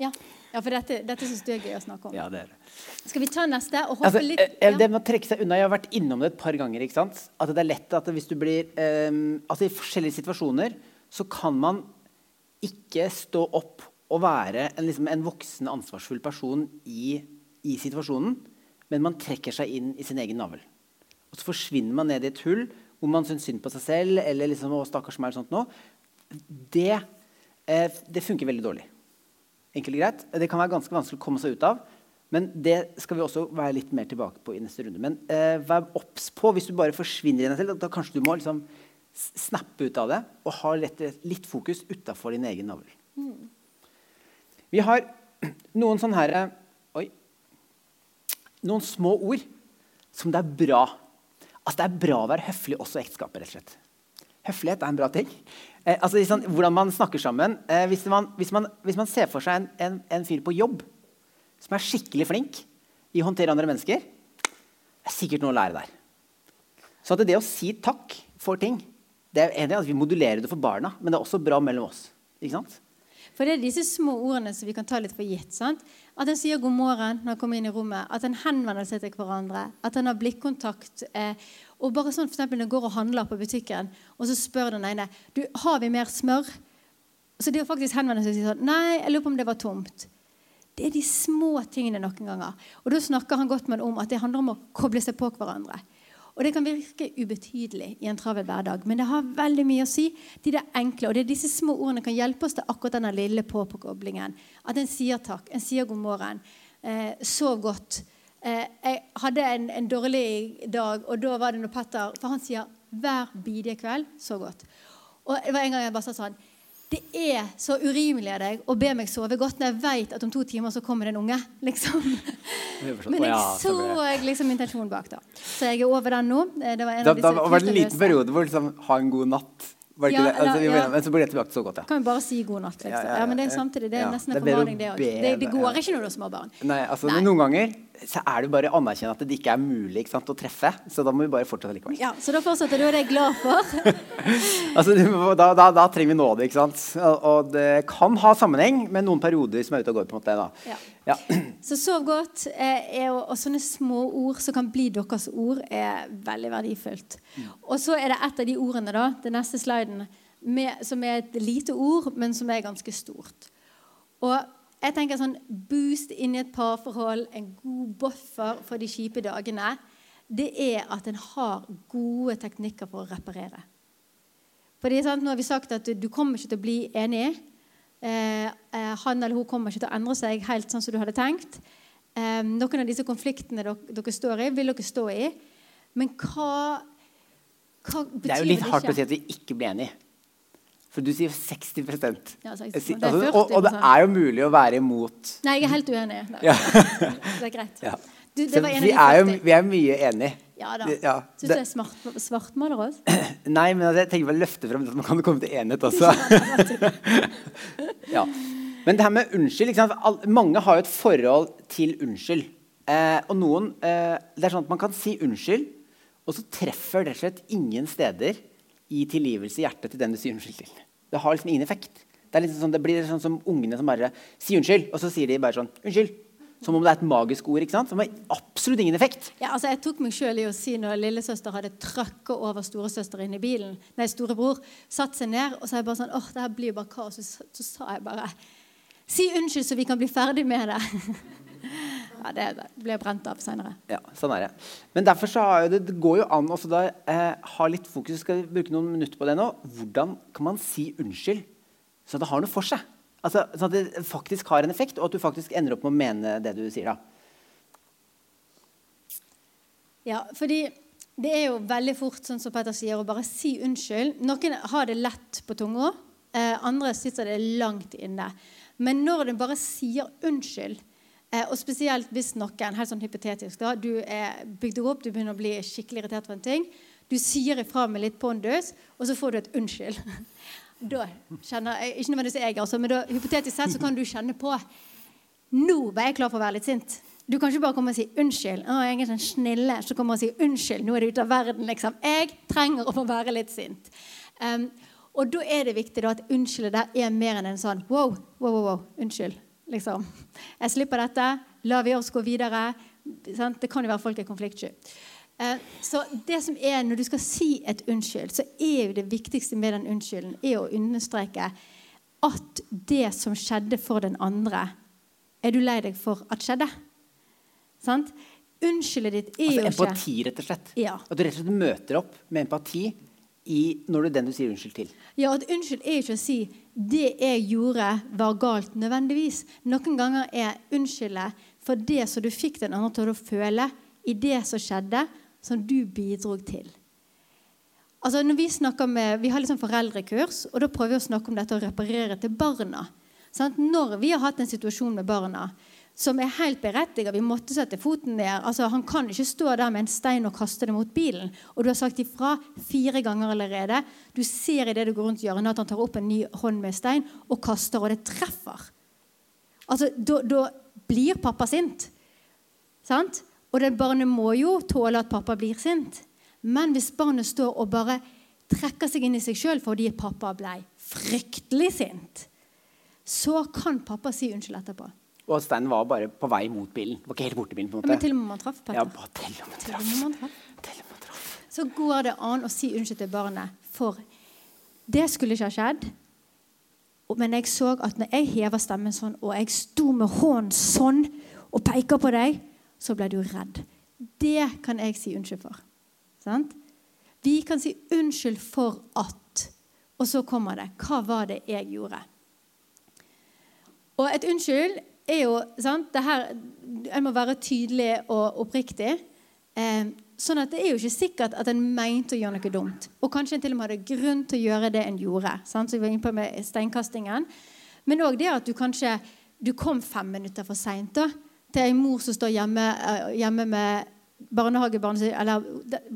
Ja, ja for dette, dette syns du er gøy å snakke om. Ja, det er det. Skal vi ta neste og hoppe altså, litt eh, ja. Det med å trekke seg unna, Jeg har vært innom det et par ganger. ikke sant? At det er lett at hvis du blir um, altså I forskjellige situasjoner så kan man ikke stå opp å være en, liksom, en voksen, ansvarsfull person i, i, situasjonen, men man trekker seg inn i sin egen navl. Og så forsvinner man ned i et hull hvor man syns synd på seg selv. eller liksom, å, stakkars meg, sånt nå. Det, eh, det funker veldig dårlig. Enkelt og greit. Det kan være ganske vanskelig å komme seg ut av. Men det skal vi også være litt mer tilbake på i neste runde. Men eh, vær obs på hvis du bare forsvinner i deg selv. Da kanskje du må liksom snappe ut av det og ha litt, litt fokus utafor din egen navl. Mm. Vi har noen sånne her, Oi. Noen små ord som det er bra Altså, det er bra å være høflig også i ekteskapet. rett og slett. Høflighet er en bra ting. Eh, altså, liksom, hvordan man snakker sammen. Eh, hvis, man, hvis, man, hvis, man, ser for seg en, en, en, fyr på jobb som er skikkelig flink i å håndtere andre mennesker, det er sikkert noe å lære der. Så at det å si takk for ting det er enig at Vi modulerer det for barna, men det er også bra mellom oss. ikke sant? For det er disse små ordene som vi kan ta litt for gitt. sant? At en sier god morgen når en kommer inn i rommet, at en henvender seg til hverandre, at en har blikkontakt. Eh, og bare sånn eksempel, Når en går og handler på butikken, og så spør den ene du, har vi mer smør. Så det å faktisk henvende seg og si sånn Nei, jeg lurer på om det var tomt. Det er de små tingene noen ganger. Og da snakker han godt med om at det handler om å koble seg på hverandre. Og Det kan virke ubetydelig i en travel hverdag, men det har veldig mye å si. De der enkle, og det er Disse små ordene kan hjelpe oss til akkurat denne lille på-på-koblingen. At en sier takk, en sier god morgen. Eh, sov godt. Eh, jeg hadde en, en, dårlig dag, og da var det når Petter For han sier hver bidige kveld sov godt. Og det var en gang jeg bare sa sånn det er så urimelig av deg å be meg sove godt når jeg vet at om to timer så kommer det en unge. liksom. Men jeg så liksom intensjonen bak. da. Så jeg er over den nå. Det var en da, av disse da var det en liten periode hvor liksom ha en god natt var det ja, ikke det? Altså, ja. Men så blir det tilbake så godt, ja. Kan vi bare si god natt, liksom. Ja, men det er samtidig det er nesten en formaning, det òg. Det, det, går ikke når du har små barn. Nei, altså Nei. Noen ganger så er det bare å anerkjenne at det ikke er mulig sant, å treffe. Så da må vi bare fortsette likevel. Ja, Så da fortsetter du, og det er jeg glad for. altså, da, da, da, trenger vi nåde, ikke sant. Og det kan ha sammenheng med noen perioder som er ute og går. på en måte da. Ja. Ja. Så sov godt. Eh, og, og, sånne små ord som kan bli deres ord, er veldig verdifullt. Mm. Og så er det et av de ordene, da, den neste sliden, med, som er et lite ord, men som er ganske stort. Og jeg tenker sånn Boost inn i et parforhold, en god buffer for de kjipe dagene, det er at en har gode teknikker for å reparere. Fordi sant, Nå har vi sagt at du, kommer ikke til å bli enig. Eh, eh, han eller hun kommer ikke til å endre seg helt sånn som du hadde tenkt. Eh, noen av disse konfliktene dere, dere, står i, vil dere stå i. Men hva, hva betyr det ikke? Det er jo litt hardt å si at vi ikke blir enige. For du sier 60 ja, 60 det altså, og, og, det er jo mulig å være imot Nei, jeg er helt uenig. Ja. det er greit. Ja. Du, det vi, er jo, vi, er mye enige. Ja da. Ja, Syns du det er smart, svartmaler oss? Nei, men altså, jeg tenker vel løfte frem at man kan komme til enighet også. ja. Men det her med unnskyld Mange har jo et forhold til unnskyld. Eh, og noen eh, Det er sånn at man kan si unnskyld, og så treffer det slett ingen steder i tilgivelse i hjertet til den du sier unnskyld til. Det har liksom ingen effekt. Det, liksom sånn, det blir sånn som ungene som bare sier unnskyld, og så sier de bare sånn unnskyld. Som om det er et magisk ord. ikke sant? Som har absolutt ingen effekt. Ja, altså Jeg tok meg sjøl i å si når lillesøster hadde trøkka over storesøster inn i bilen, nei, storebror, satt seg ned, og så er jeg bare sånn åh, det her blir jo bare kaos. Så, så sa jeg bare Si unnskyld, så vi kan bli ferdig med det. ja, det blir brent av seinere. Ja, sånn er det. Men derfor så har det, det går jo an å eh, ha litt fokus. Skal vi bruke noen minutter på det nå? Hvordan kan man si unnskyld så det har noe for seg? Altså, sånn at det faktisk har en effekt, og at du faktisk ender opp med å mene det du sier. da. Ja, fordi det er jo veldig fort, sånn som Petter sier, å bare si unnskyld. Noen har det lett på tunga, eh, andre sitter det langt inne. Men når du bare sier unnskyld, og spesielt hvis noen helt sånn hypotetisk da, du er bygd opp, du begynner å bli skikkelig irritert for en ting, du sier ifra med litt pondus, og så får du et unnskyld. da kjenner jeg, Ikke nødvendigvis jeg, altså, men da, hypotetisk sett så kan du kjenne på Nå var jeg klar for å være litt sint. Du kan ikke bare komme og si 'unnskyld'. Å, jeg er sånn snille som kommer og sier 'unnskyld'. Nå er det ute av verden, liksom. Jeg trenger å få være litt sint. Um, og da er det viktig da, at unnskyldet der er mer enn en sånn 'wow, wow, wow, wow unnskyld'. Liksom. Jeg slipper dette. La vi oss gå videre. Det kan jo være folk er konfliktsky. Eh, så det som er, Når du skal si et unnskyld, så er jo det viktigste med den unnskylden er å understreke at det som skjedde for den andre, er du lei deg for at skjedde. Sant? Unnskyldet ditt er altså, jo ikke Empati, rett og slett. Ja. At du rett og slett møter opp med empati i, når du er den du sier unnskyld til. Ja, at unnskyld er jo ikke å si det jeg gjorde, var galt nødvendigvis. Noen ganger er unnskyldet for det som du fikk den andre til å føle i det som skjedde, som du bidro til. Altså når Vi snakker med, vi har liksom foreldrekurs, og da prøver vi å snakke om dette og reparere til barna. Sant? Når vi har hatt en situasjon med barna som er helt berettiget. Vi måtte sette foten ned. Altså, han kan ikke stå der med en stein og kaste det mot bilen. Og du har sagt ifra fire ganger allerede. Du ser i det du går rundt hjørnet at han tar opp en ny hånd med stein og kaster, og det treffer. Altså, Da blir pappa sint. Sant? Og det barnet må jo tåle at pappa blir sint. Men hvis barnet står og bare trekker seg inn i seg sjøl fordi pappa ble fryktelig sint, så kan pappa si unnskyld etterpå. Og steinen var bare på vei mot bilen. Det var ikke helt borte bilen. på en måte. Ja, men til og med man traff, Petter. Ja, bare til og med traff. Til og med traff. Til og med traff. Så går det an å si unnskyld til barnet. For det skulle ikke ha skjedd. Men jeg så at når jeg hever stemmen sånn, og jeg sto med hånden sånn og peker på deg, så ble du redd. Det kan jeg si unnskyld for. Sant? Vi kan si unnskyld for at Og så kommer det. Hva var det jeg gjorde? Og et unnskyld er jo sant, det her, En må være tydelig og oppriktig. Eh, sånn at Det er jo ikke sikkert at en mente å gjøre noe dumt. Og kanskje en til og med hadde grunn til å gjøre det en gjorde. Sant? Så vi var inne på med steinkastingen. Men òg det at du kanskje du kom fem minutter for seint til ei mor som står hjemme, eh, hjemme med barnehagebarn eller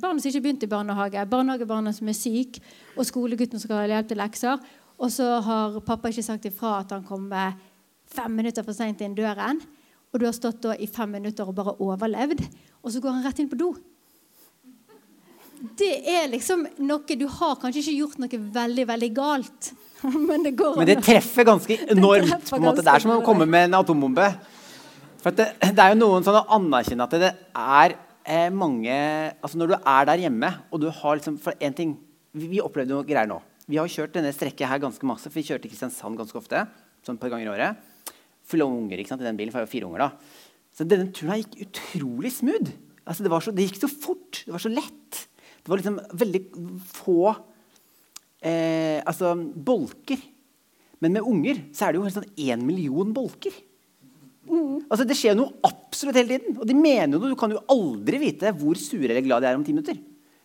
barnet som ikke begynte i barnehage, barnehagebarnet som er syk, og skolegutten som skal ha hjelp til lekser. Og så har pappa ikke sagt ifra at han kommer fem minutter for seint inn døren. Og du har stått i fem minutter og bare overlevd, og så går han rett inn på do. Det er liksom noe Du har kanskje ikke gjort noe veldig, veldig galt, men det går Men det treffer ganske enormt. treffer på en måte. Det er som å komme med en atombombe. For det, det er jo noen sånn å anerkjenne at det er eh, mange altså Når du er der hjemme, og du har liksom For en ting Vi, vi opplevde noe greier nå. Vi har kjørt denne strekket her ganske masse, for vi kjørte Kristiansand ganske ofte. Sånn et par ganger i året. Fulle av unger ikke sant, i den bilen, for jeg jo fire unger da. Så denne turen gikk utrolig smooth. Altså, det, var så, det gikk så fort. Det var så lett. Det var liksom veldig få eh, altså, bolker. Men med unger så er det jo helt sånn million bolker. Altså, det skjer noe absolutt hele tiden. Og de mener jo noe. Du kan jo aldri vite hvor sure eller glad de er om ti minutter.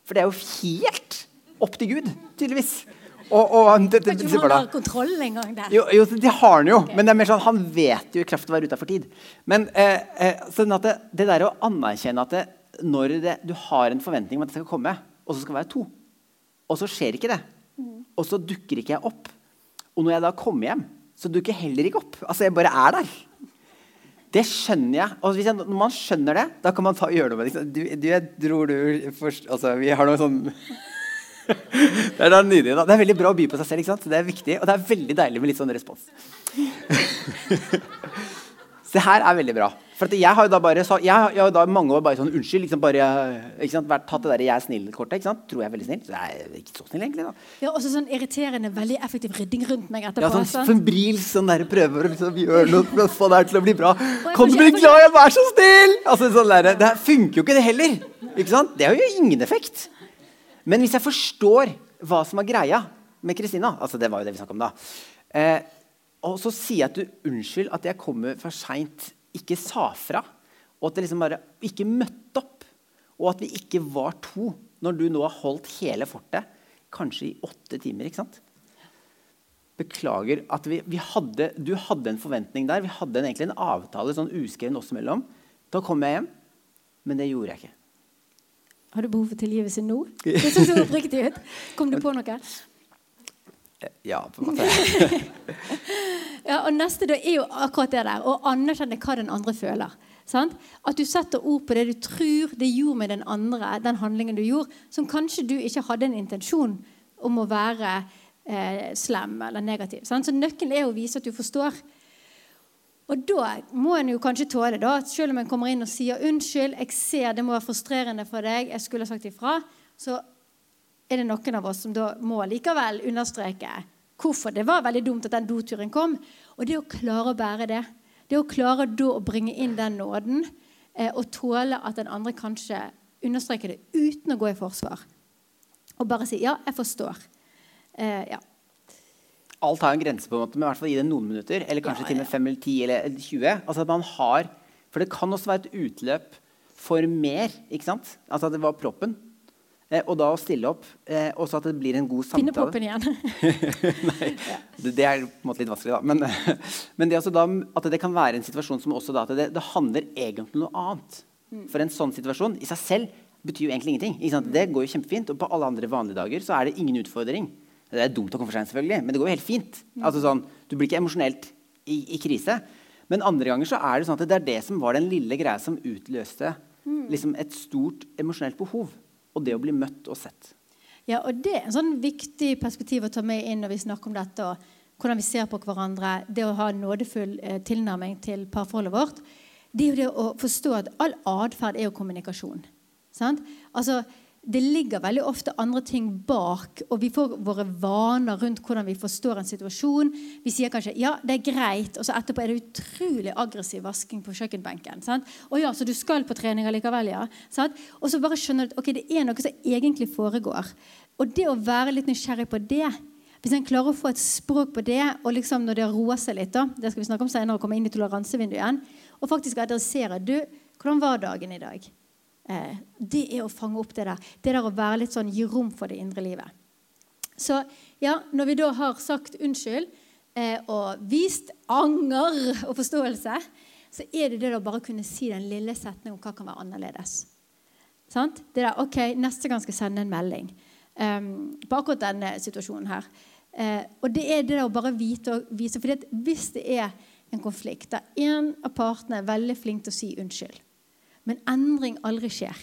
For det er jo helt opp til Gud, tydeligvis. Og, og det, det, ikke han har kontroll engang der. jo, jo, det har han jo, men det er mer sånn, han vet jo i kraft av å være utafor tid. Men eh, eh, sånn at det, det der å anerkjenne at det, når det, du har en forventning om at det skal komme, og så skal det være to, og så skjer ikke det, og så dukker ikke jeg opp, og når jeg da kommer hjem, så dukker jeg heller ikke opp. Altså, jeg bare er der. Det skjønner jeg. Og hvis jeg, når man skjønner det, da kan man ta, gjøre noe med det. Du, du, jeg tror du forst, altså, Vi har noe sånn det er nydelig. Da. Det er veldig bra å by på seg selv. ikke sant? Det er viktig, Og det er veldig deilig med litt sånn respons. Så det her er veldig bra. For jeg har jo da bare sa- jeg har, jo da mange år bare sånn unnskyld. liksom bare, ikke sant, vært Tatt det der 'jeg er snill'-kortet. ikke sant? Tror jeg er veldig snill. Så jeg er ikke så snill, egentlig. da. Har også sånn irriterende, veldig effektiv rydding rundt meg Ja, sånn sant? febrilsk sånn der, prøver å liksom gjøre noe for å få det her til å bli bra. Kan du bli glad i å være så snill?! Altså, sånn der, det funker jo ikke, det heller. Ikke sant? Det har jo ingen effekt. Men hvis jeg forstår hva som er greia med Kristina altså Det var jo det vi om da. Eh, og så sier jeg at du unnskyld at jeg kommer for seint, ikke sa fra. Og at jeg liksom bare ikke møtte opp. Og at vi ikke var to når du nå har holdt hele fortet, kanskje i åtte timer. ikke sant? Beklager at vi, vi hadde, du hadde en forventning der. Vi hadde en, egentlig en avtale sånn uskreven oss imellom. Da kom jeg hjem, men det gjorde jeg ikke. Har du behov for tilgivelse nå? Det så så oppriktig ut. Kom du på noe? Ja, på en måte. Ja, og neste da er jo akkurat det der. Å anerkjenne hva den andre føler. Sant? At du setter ord på det du tror det gjorde med den andre, den handlingen du gjorde, som kanskje du ikke hadde en intensjon om å være eh, slem eller negativ. Sant? Så nøkkelen er å vise at du forstår. Og da må en jo kanskje tåle, da, at selv om en kommer inn og sier 'unnskyld', 'jeg ser det må være frustrerende for deg', 'jeg skulle sagt ifra', så er det noen av oss som da må likevel understreke hvorfor det var veldig dumt at den doturen kom. Og det å klare å bære det, det å klare da å bringe inn den nåden eh, og tåle at den andre kanskje understreker det uten å gå i forsvar. Og bare si 'ja, jeg forstår'. Eh, ja. Alt har en grense, på en måte, men i hvert fall gi det noen minutter. Eller kanskje Ja, til og med 5 eller 10 eller 20. Altså at man har, For det kan også være et utløp for mer. ikke sant? Altså at det var proppen. Eh, og da å stille opp, eh, og så at det blir en god samtale. Finne proppen igjen. Det, det er på en måte litt vanskelig, da. Men, men det, altså da, at det kan være en situasjon som også da, at det, det handler egentlig om noe annet. For en sånn situasjon i seg selv betyr jo egentlig ingenting. Ikke sant? Det går jo kjempefint. Og på alle andre vanlige dager så er det ingen utfordring. Det er dumt å komme for seint, selvfølgelig, men det går jo helt fint. Altså sånn, du blir ikke emosjonelt i, i krise. Men andre ganger så er det sånn at det er det som var den lille greia som utløste liksom et stort emosjonelt behov. Og det å bli møtt og sett. Ja, og Det er en sånn viktig perspektiv å ta med inn når vi snakker om dette. og hvordan vi ser på hverandre, Det å ha en nådefull eh, tilnærming til parforholdet vårt. Det er jo det å forstå at all atferd er jo kommunikasjon. Sant? Altså, det ligger veldig ofte andre ting bak, og vi får våre vaner rundt hvordan vi forstår en situasjon. Vi sier kanskje 'ja, det er greit', og så etterpå er det utrolig aggressiv vasking på kjøkkenbenken. Sant? 'Å ja, så du skal på trening allikevel, ja?' Sant? Og så bare skjønner du at okay, det er noe som egentlig foregår. Og det å være litt nysgjerrig på det Hvis en klarer å få et språk på det, og liksom når det roer seg litt, da, det skal vi snakke om senere, og komme inn i toleransevinduet igjen, og faktisk adressere du, 'Hvordan var dagen i dag?' Eh, det er å fange opp det der. Det der å være litt sånn, gi rom for det indre livet. Så ja, når vi da har sagt unnskyld eh, og vist anger og forståelse, så er det det å bare kunne si den lille setningen om hva kan være annerledes. Sant? Det der, ok, Neste gang skal jeg sende en melding um, på akkurat denne situasjonen her. Uh, og det er det å bare vite og vise. For hvis det er en konflikt der en av partene er veldig flink til å si unnskyld, men endring aldri skjer,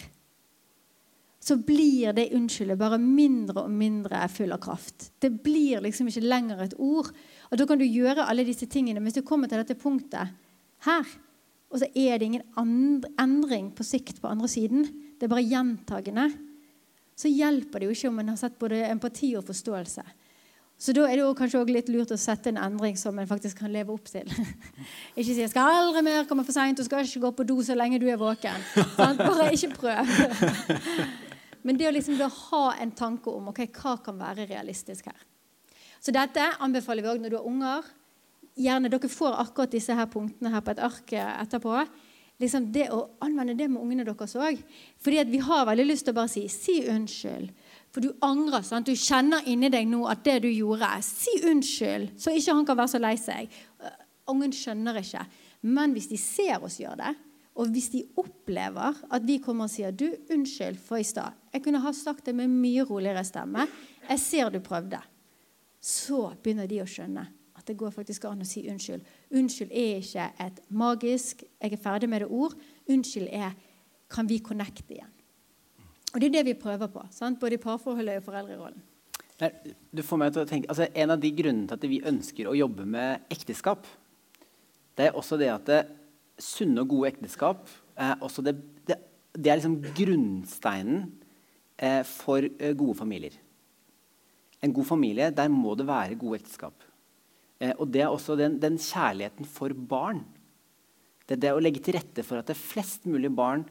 så blir det unnskyldet bare mindre og mindre full av kraft. Det blir liksom ikke lenger et ord. Og da kan du gjøre alle disse tingene. Hvis du kommer til dette punktet her, og så er det ingen endring på sikt på andre siden, det er bare gjentagende, så hjelper det jo ikke om en har sett både empati og forståelse. Så da er det kanskje også litt lurt å sette en endring som en faktisk kan leve opp til. ikke si 'jeg skal aldri mer komme for seint', 'du skal ikke gå på do så lenge du er våken'. Bare ikke prøv. Men det å liksom ha en tanke om ok, hva kan være realistisk her. Så dette anbefaler vi òg når du har unger. Gjerne dere får akkurat disse her punktene her på et ark etterpå. Liksom det å anvende det med ungene deres òg. Fordi vi har veldig lyst til å bare si 'si unnskyld'. For du angrer. sant? Du kjenner inni deg nå at det du gjorde Si unnskyld, så ikke han kan være så lei seg. Ungen skjønner ikke. Men hvis de ser oss gjøre det, og hvis de opplever at vi kommer og sier du, 'Unnskyld for i stad. Jeg kunne ha sagt det med mye roligere stemme.' 'Jeg ser du prøvde.' Så begynner de å skjønne at det går faktisk an å si unnskyld. Unnskyld er ikke et magisk 'jeg er ferdig med det' ord. Unnskyld er 'kan vi connecte igjen'? Og det er det vi prøver på, sant? både i parforholdet og foreldrerollen. Du får meg til å tenke, altså En av de grunnene til at vi ønsker å jobbe med ekteskap, det er også det at det, sunne og gode ekteskap er også det, det, det er liksom grunnsteinen eh, for eh, gode familier. En god familie, der må det være gode ekteskap. Eh, og det er også den, den, kjærligheten for barn. Det er det å legge til rette for at det flest mulig barn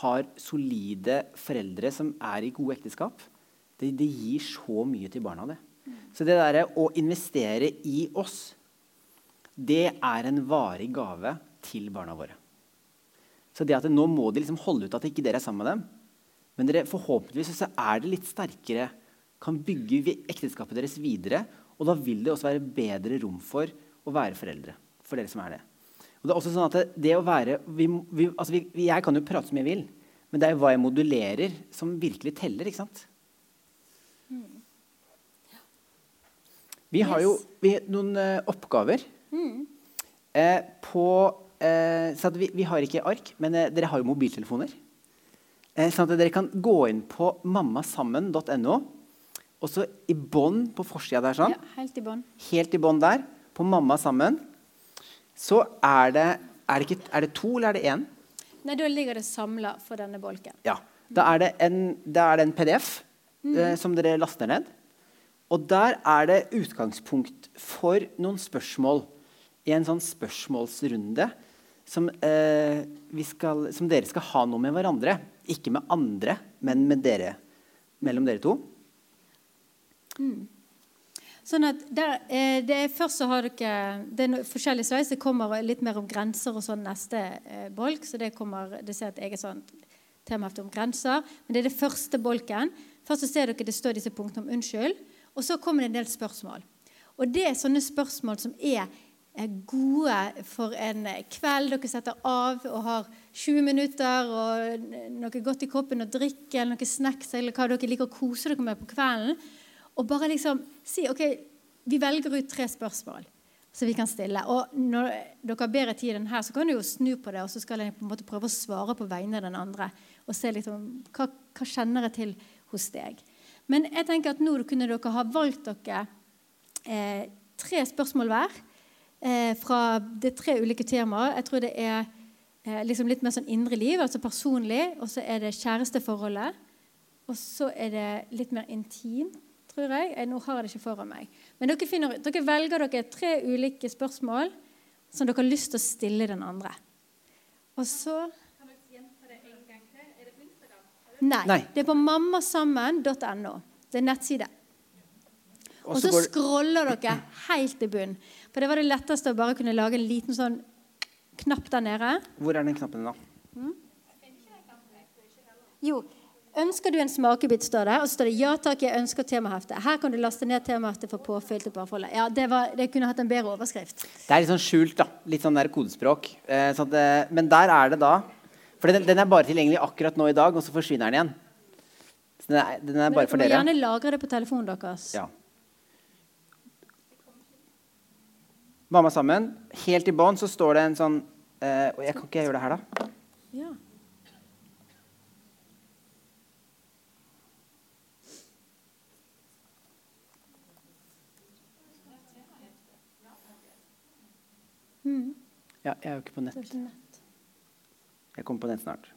har solide foreldre som er i gode ekteskap. Det, det gir så mye til barna. det. Så det der å investere i oss, det er en varig gave til barna våre. Så det at det, Nå må de liksom holde ut at ikke dere er sammen med dem. Men dere, forhåpentligvis så er det litt sterkere, kan bygge ekteskapet deres videre. Og da vil det også være bedre rom for å være foreldre. for dere som er det. Og det er også sånn at det, det å være, vi, vi, altså vi, Jeg kan jo prate som jeg vil, men det er jo hva jeg modulerer, som virkelig teller. ikke sant? Vi har jo vi, noen uh, oppgaver Mm. eh, på eh, så vi, vi, har ikke ark, men eh, dere har jo mobiltelefoner. Eh, sånn at dere kan gå inn på mammasammen.no. Og så i bånn på forsida der, sånn, Ja, helt i bånn. helt i bånn der, på Mamma sammen, så er det, er det, ikke, er det to eller er det én? Nei, da ligger det samla for denne bolken. Ja. Da er det en, er det en PDF eh, som dere laster ned. Og der er det utgangspunkt for noen spørsmål i en sånn spørsmålsrunde som, eh, skal, som dere skal ha noe med hverandre. Ikke med andre, men med dere, mellom dere to. Sånn at der, eh, det er, Først så har dere det er forskjellige sveis. Det kommer litt mer om grenser og sånn neste eh, bolk. så Det kommer, det ser et eget sånn temahefte om grenser. Men det er det første bolken. Først så ser dere det står disse punktene om unnskyld. Og så kommer det en del spørsmål. Og det er sånne spørsmål som er gode for en kveld dere setter av og har 20 minutter og noe godt i kroppen og drikke eller noe snacks eller hva dere liker å kose dere med på kvelden. Og bare liksom si ok, vi velger ut tre spørsmål som vi kan stille. Og når dere har bedre tid enn her, så kan du jo snu på det og så skal jeg på en måte prøve å svare på vegne av den andre. Og se liksom, hva, hva kjenner jeg til hos deg. Men jeg tenker at nå kunne dere ha valgt dere eh, tre spørsmål hver eh, fra det tre ulike temaer. Jeg tror det er eh, liksom litt mer sånn indre liv, altså personlig. Og så er det kjæresteforholdet. Og så er det litt mer intimt, tror jeg. jeg. Nå har jeg det ikke foran meg. Men dere, finner, dere velger dere tre ulike spørsmål som dere har lyst til å stille den andre. Og så Kan dere gjennom det en gang Nei. Nei. Det er på mammasammen.no. Det er nettside. Og så scroller dere helt til bunn. For det var det letteste å bare kunne lage en liten sånn knapp der nede. Hvor er den knappen, da? Mm? Jo, Ønsker du en smakebit, står det. Og så står det 'Ja takk, jeg ønsker temahefte'. Her kan du laste ned temaheftet for påfyll til parforholdet. Ja, det, var, det, kunne hatt en bedre overskrift. Det er litt sånn skjult, da. Litt sånn der kodespråk. Eh, sånn at, men der er det da For den, den, er bare tilgjengelig akkurat nå i dag, og så forsvinner den igjen. Så den er, den er bare for dere. Men dere må gjerne lagre det på telefonen deres. Ja. Mamma sammen. Helt i bånn så står det en sånn eh, jeg kan ikke gjøre det her, da? Ja. Mm. Ja, jeg er jo ikke på nett. Jeg kommer på nett snart.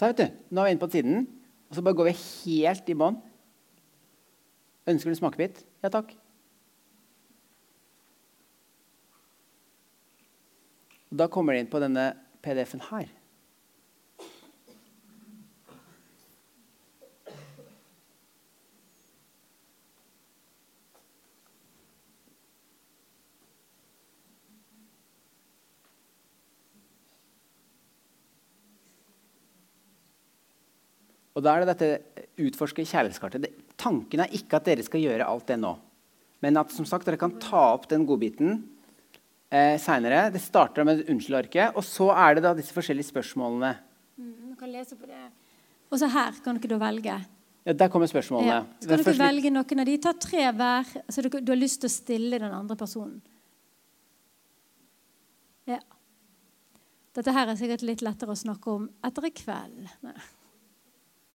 Så vet du, Nå er vi inne på siden, og så bare går vi helt i bånn. Ønsker du smakebit? Ja takk. Og da kommer de inn på denne PDF-en her. Og da er det dette utforske kjærlighetskartet. tanken er ikke at dere skal gjøre alt det nå. Men at som sagt, dere kan ta opp den godbiten eh, seinere. Det starter med unnskyld-arket, og så er det da disse forskjellige spørsmålene. Mm, kan lese på det. Og så her kan dere da velge. Ja, Der kommer spørsmålene. Ja. Så kan dere velge noen av de. Ta tre hver, så du, du har lyst til å stille den andre personen. Ja. Dette her er sikkert litt lettere å snakke om etter i kveld. Nei.